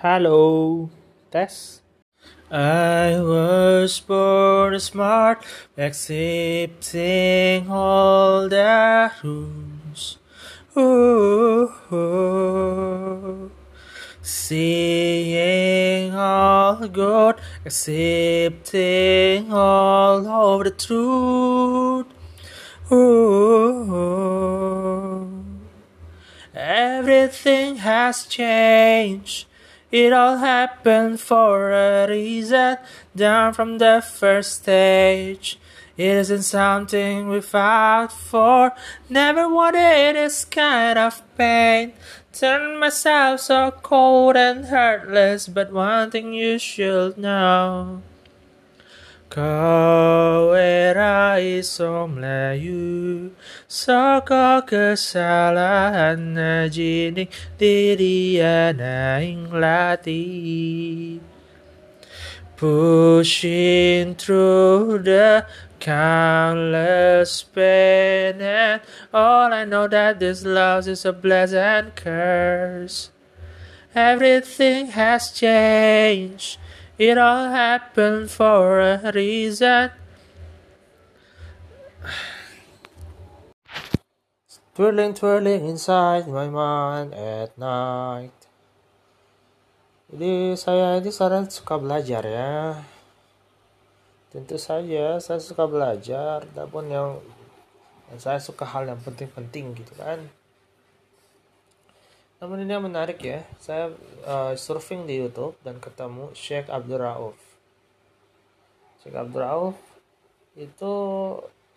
Halo, tes. I was born smart, accepting all the rules. Ooh, ooh. Seeing all good, accepting all of the truth. Ooh. Everything has changed. It all happened for a reason. Down from the first stage. It isn't something we fought for. Never wanted this kind of pain. Turn myself so cold and heartless. But one thing you should know. Kau iso Melayu. Saka kesalahan najining diri anaing latih Pushing through the countless pain and all I know that this love is a blessing and curse. Everything has changed. It all happened for a reason. Twirling, twirling inside my mind at night. Jadi saya ini sekarang suka belajar ya. Tentu saja saya suka belajar, namun yang saya suka hal yang penting-penting gitu kan. Namun ini yang menarik ya, saya uh, surfing di YouTube dan ketemu Sheikh Abdul Rauf. Sheikh Abdul Rauf itu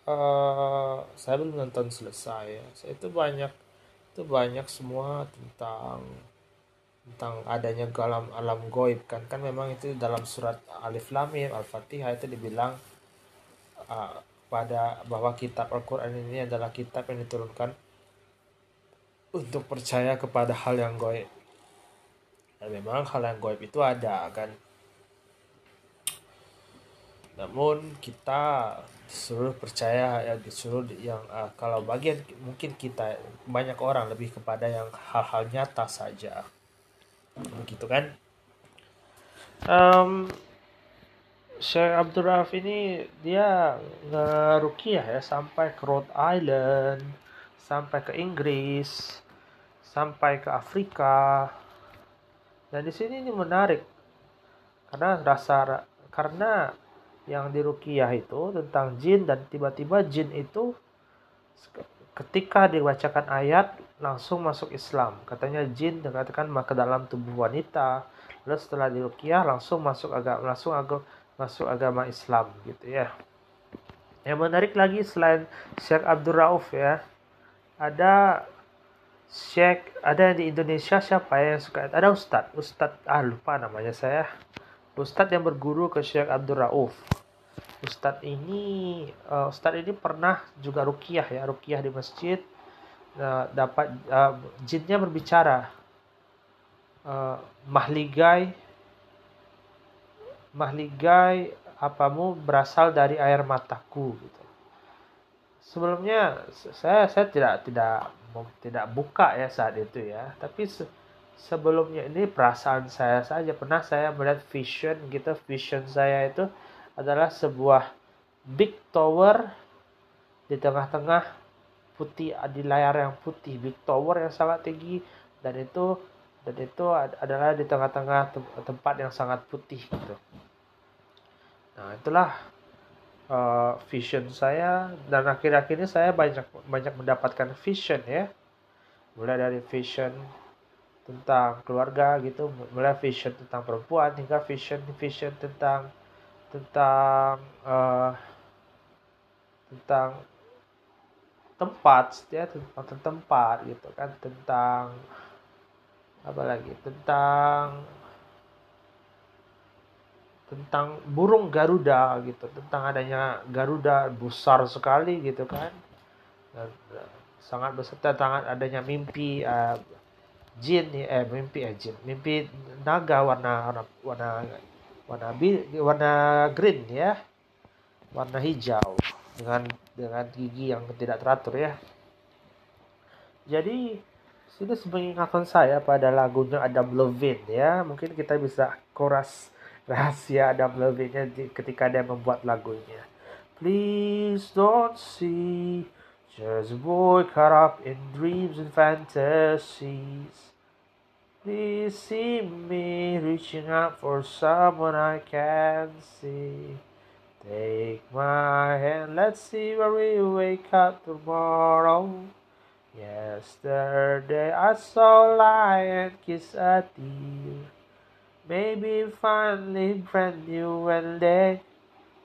uh, saya belum nonton selesai ya. Saya itu banyak itu banyak semua tentang tentang adanya alam alam goib kan kan memang itu dalam surat Alif Lam Mim Al-Fatihah itu dibilang uh, pada bahwa kitab Al-Qur'an ini adalah kitab yang diturunkan untuk percaya kepada hal yang goib. Dan memang hal yang goib itu ada kan. Namun kita disuruh percaya ya disuruh yang uh, kalau bagian mungkin kita banyak orang lebih kepada yang hal-hal nyata saja. Begitu kan? Um, Syekh Abdul Rauf ini dia ngerukiah ya sampai ke Rhode Island, sampai ke Inggris, sampai ke Afrika. Dan di sini ini menarik karena rasa karena yang di Rukiah itu tentang jin dan tiba-tiba jin itu ketika dibacakan ayat langsung masuk Islam. Katanya jin dikatakan ke dalam tubuh wanita. Lalu setelah di Rukiah langsung masuk agama langsung agama masuk agama Islam gitu ya. Yang menarik lagi selain Syekh Abdul Rauf ya, ada Syekh ada di Indonesia siapa ya yang suka ada Ustadz Ustadz ah lupa namanya saya Ustadz yang berguru ke Syekh Abdul Rauf Ustadz ini uh, Ustadz ini pernah juga rukiah ya rukiah di masjid uh, dapat uh, jinnya berbicara uh, mahligai mahligai apamu berasal dari air mataku gitu. Sebelumnya saya saya tidak tidak tidak buka ya saat itu ya tapi se sebelumnya ini perasaan saya saja. Pernah saya melihat vision gitu vision saya itu adalah sebuah big tower di tengah-tengah putih di layar yang putih big tower yang sangat tinggi. Dan itu dan itu adalah di tengah-tengah tempat yang sangat putih gitu. Nah itulah uh, vision saya. Dan akhir-akhir ini saya banyak banyak mendapatkan vision ya. Mulai dari vision tentang keluarga gitu mulai vision tentang perempuan hingga vision vision tentang tentang uh, tentang tempat ya tentang tempat gitu kan tentang apa lagi tentang tentang burung Garuda gitu tentang adanya Garuda besar sekali gitu kan. Dan, uh, sangat besar tentang adanya mimpi uh, jin eh mimpi eh jin mimpi naga warna warna warna warna, warna green ya warna hijau dengan dengan gigi yang tidak teratur ya jadi sudah mengingatkan saya pada lagunya Adam Levine ya. Mungkin kita bisa koras rahasia Adam Levine ketika dia membuat lagunya. Please don't see just boy caught up in dreams and fantasies. Please see me reaching out for someone I can see. Take my hand, let's see where we wake up tomorrow. Yesterday I saw a lion kiss a deer. Maybe finally brand new and day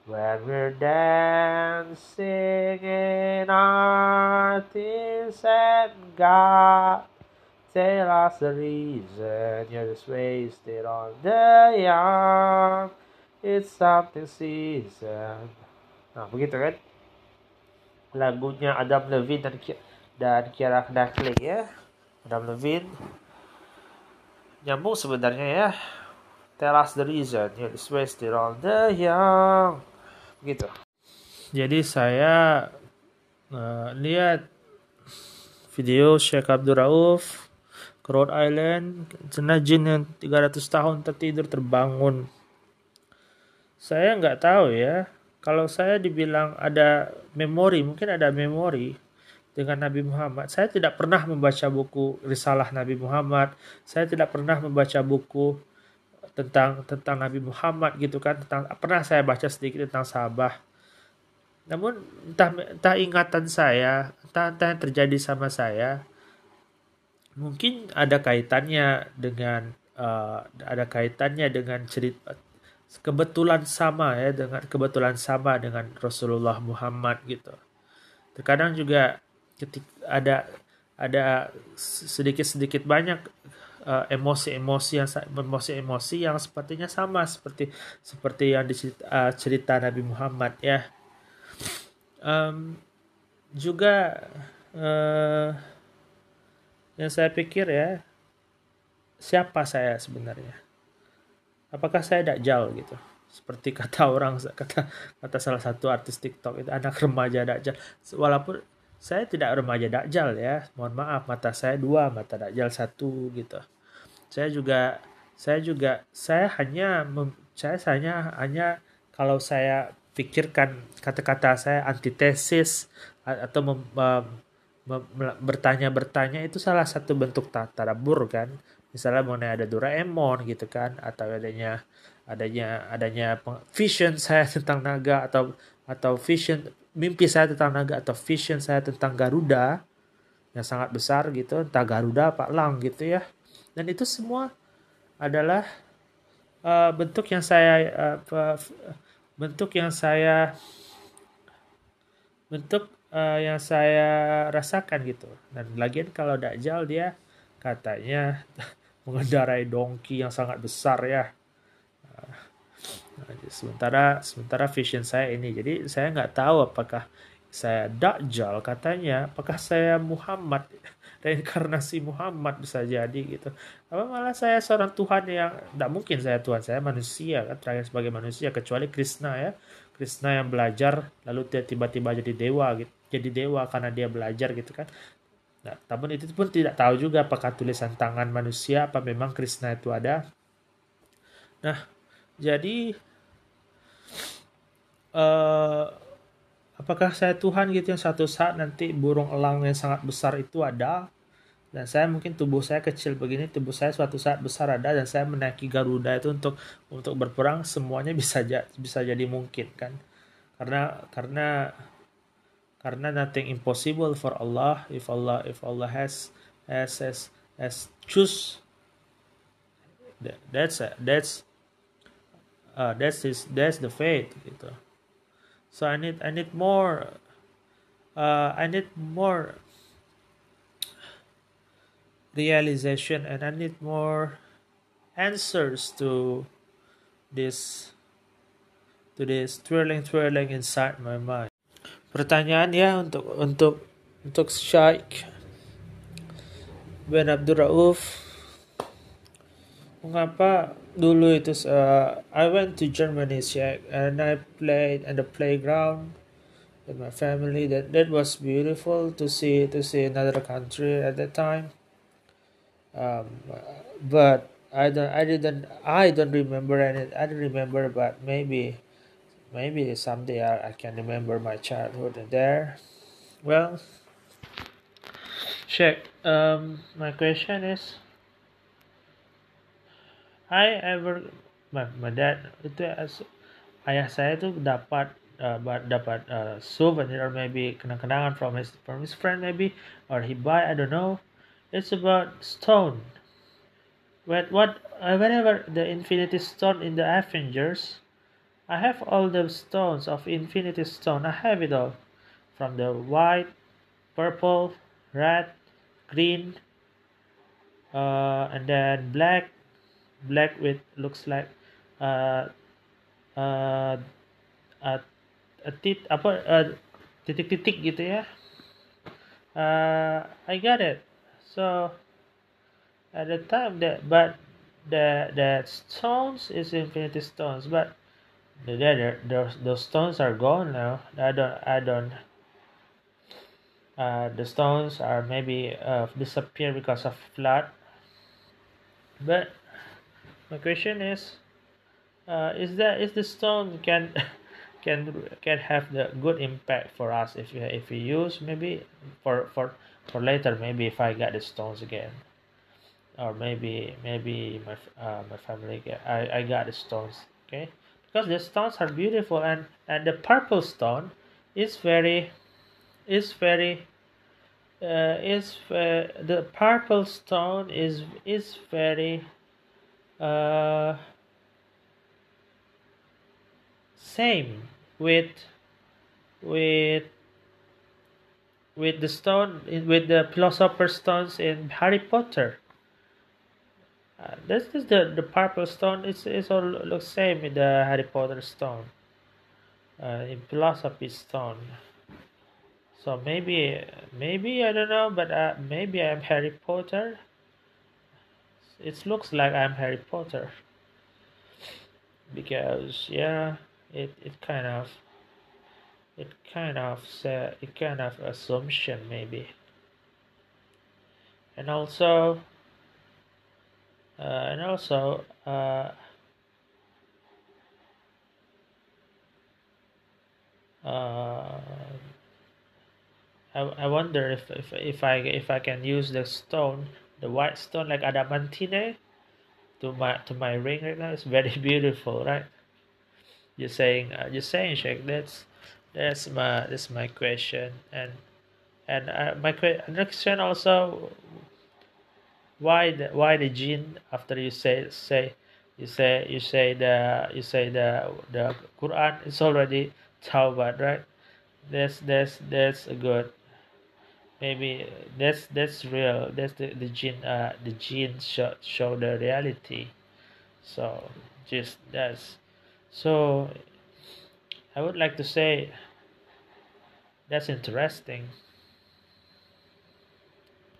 when we're dancing in our tears and God tell us the reason you're just wasted on the young. It's something season. Nah, begitu kan? Lagunya Adam Levine dan dan Kiara Knightley ya. Adam Levine nyambung sebenarnya ya. Tell us the reason you're just wasted on the young. Begitu. Jadi saya uh, lihat video Sheikh Abdul Rauf Rhode Island, jenah jin yang 300 tahun tertidur terbangun saya nggak tahu ya. Kalau saya dibilang ada memori, mungkin ada memori dengan Nabi Muhammad. Saya tidak pernah membaca buku Risalah Nabi Muhammad. Saya tidak pernah membaca buku tentang tentang Nabi Muhammad gitu kan. Tentang pernah saya baca sedikit tentang sahabat. Namun entah entah ingatan saya, entah, entah yang terjadi sama saya, mungkin ada kaitannya dengan uh, ada kaitannya dengan cerita kebetulan sama ya dengan kebetulan sama dengan Rasulullah Muhammad gitu. Terkadang juga ketika ada ada sedikit-sedikit banyak eh, emosi-emosi uh, yang emosi-emosi yang sepertinya sama seperti seperti yang dicerita uh, cerita Nabi Muhammad ya. Um, juga uh, yang saya pikir ya siapa saya sebenarnya? Apakah saya dajjal gitu? Seperti kata orang kata kata salah satu artis TikTok itu anak remaja dajjal. Walaupun saya tidak remaja dajjal ya mohon maaf mata saya dua mata dajjal satu gitu. Saya juga saya juga saya hanya saya hanya hanya kalau saya pikirkan kata-kata saya antitesis atau mem, mem, mem, bertanya-bertanya itu salah satu bentuk tadabur kan? Misalnya mengenai ada Doraemon gitu kan atau adanya adanya adanya vision saya tentang naga atau atau vision mimpi saya tentang naga atau vision saya tentang Garuda yang sangat besar gitu entah Garuda apa Lang gitu ya. Dan itu semua adalah uh, bentuk yang saya uh, bentuk yang saya bentuk uh, yang saya rasakan gitu dan lagian kalau Dajjal dia katanya mengendarai dongki yang sangat besar ya. Nah, sementara sementara vision saya ini, jadi saya nggak tahu apakah saya Dajjal katanya, apakah saya Muhammad reinkarnasi Muhammad bisa jadi gitu. Apa malah saya seorang Tuhan yang tidak mungkin saya Tuhan saya manusia kan terakhir sebagai manusia kecuali Krishna ya. Krishna yang belajar lalu tiba-tiba jadi dewa gitu. Jadi dewa karena dia belajar gitu kan. Nah, namun itu pun tidak tahu juga apakah tulisan tangan manusia apa memang Krishna itu ada. Nah, jadi uh, apakah saya Tuhan gitu yang satu saat nanti burung elang yang sangat besar itu ada dan saya mungkin tubuh saya kecil begini tubuh saya suatu saat besar ada dan saya menaiki Garuda itu untuk untuk berperang semuanya bisa bisa jadi mungkin kan karena karena karena nothing impossible for Allah. If Allah if Allah has has has, has choose. That's that's uh, that's his that's the faith gitu. So I need I need more uh, I need more realization and I need more answers to this to this twirling twirling inside my mind pertanyaan ya untuk untuk untuk Syekh Ben Abdul Rauf mengapa dulu itu uh, I went to Germany Sheikh and I played at the playground with my family. That that was beautiful to see to see another country at that time. Um, but I don't I didn't I don't remember any I don't remember but maybe maybe someday I, I can remember my childhood there. Well check. Um my question is I ever my, my dad itu ayah saya tuh dapat uh, dapat uh, souvenir or maybe kenang-kenangan from his from his friend maybe or he buy I don't know. It's about stone. When what uh, whenever the Infinity Stone in the Avengers, I have all the stones of Infinity Stone. I have it all, from the white, purple, red, green, uh, and then black, black with looks like uh, uh, a, tit apa uh, titik-titik gitu ya. Uh, I got it. So at the time that but the the stones is infinity stones but the, the, those stones are gone now. I don't i don't uh, the stones are maybe uh, disappear because of flood. But my question is uh, is that is the stone can can can have the good impact for us if you if we use maybe for for for later maybe if i get the stones again? Or maybe maybe my uh, my family get, I, I got the stones okay because the stones are beautiful and and the purple stone is very is very uh, is uh, the purple stone is is very uh, same with with with the stone with the philosopher's stones in Harry Potter uh, this is the the purple stone. It's it's all looks same with the Harry Potter stone. Uh, in philosophy stone. So maybe maybe I don't know, but uh, maybe I'm Harry Potter. It looks like I'm Harry Potter because yeah, it it kind of it kind of say, it kind of assumption maybe, and also uh, and also uh, uh, I, I wonder if, if if I if I can use the stone the white stone like adamantine to my to my ring right now. It's very beautiful right? You're saying uh, you're saying Sheikh that's that's my that's my question. And and uh, my question also why the why the jinn after you say say you say you say the you say the the Quran is already tawbah right? That's that's that's a good. Maybe that's that's real. That's the the jinn uh the jinn show, show the reality. So just that's so I would like to say that's interesting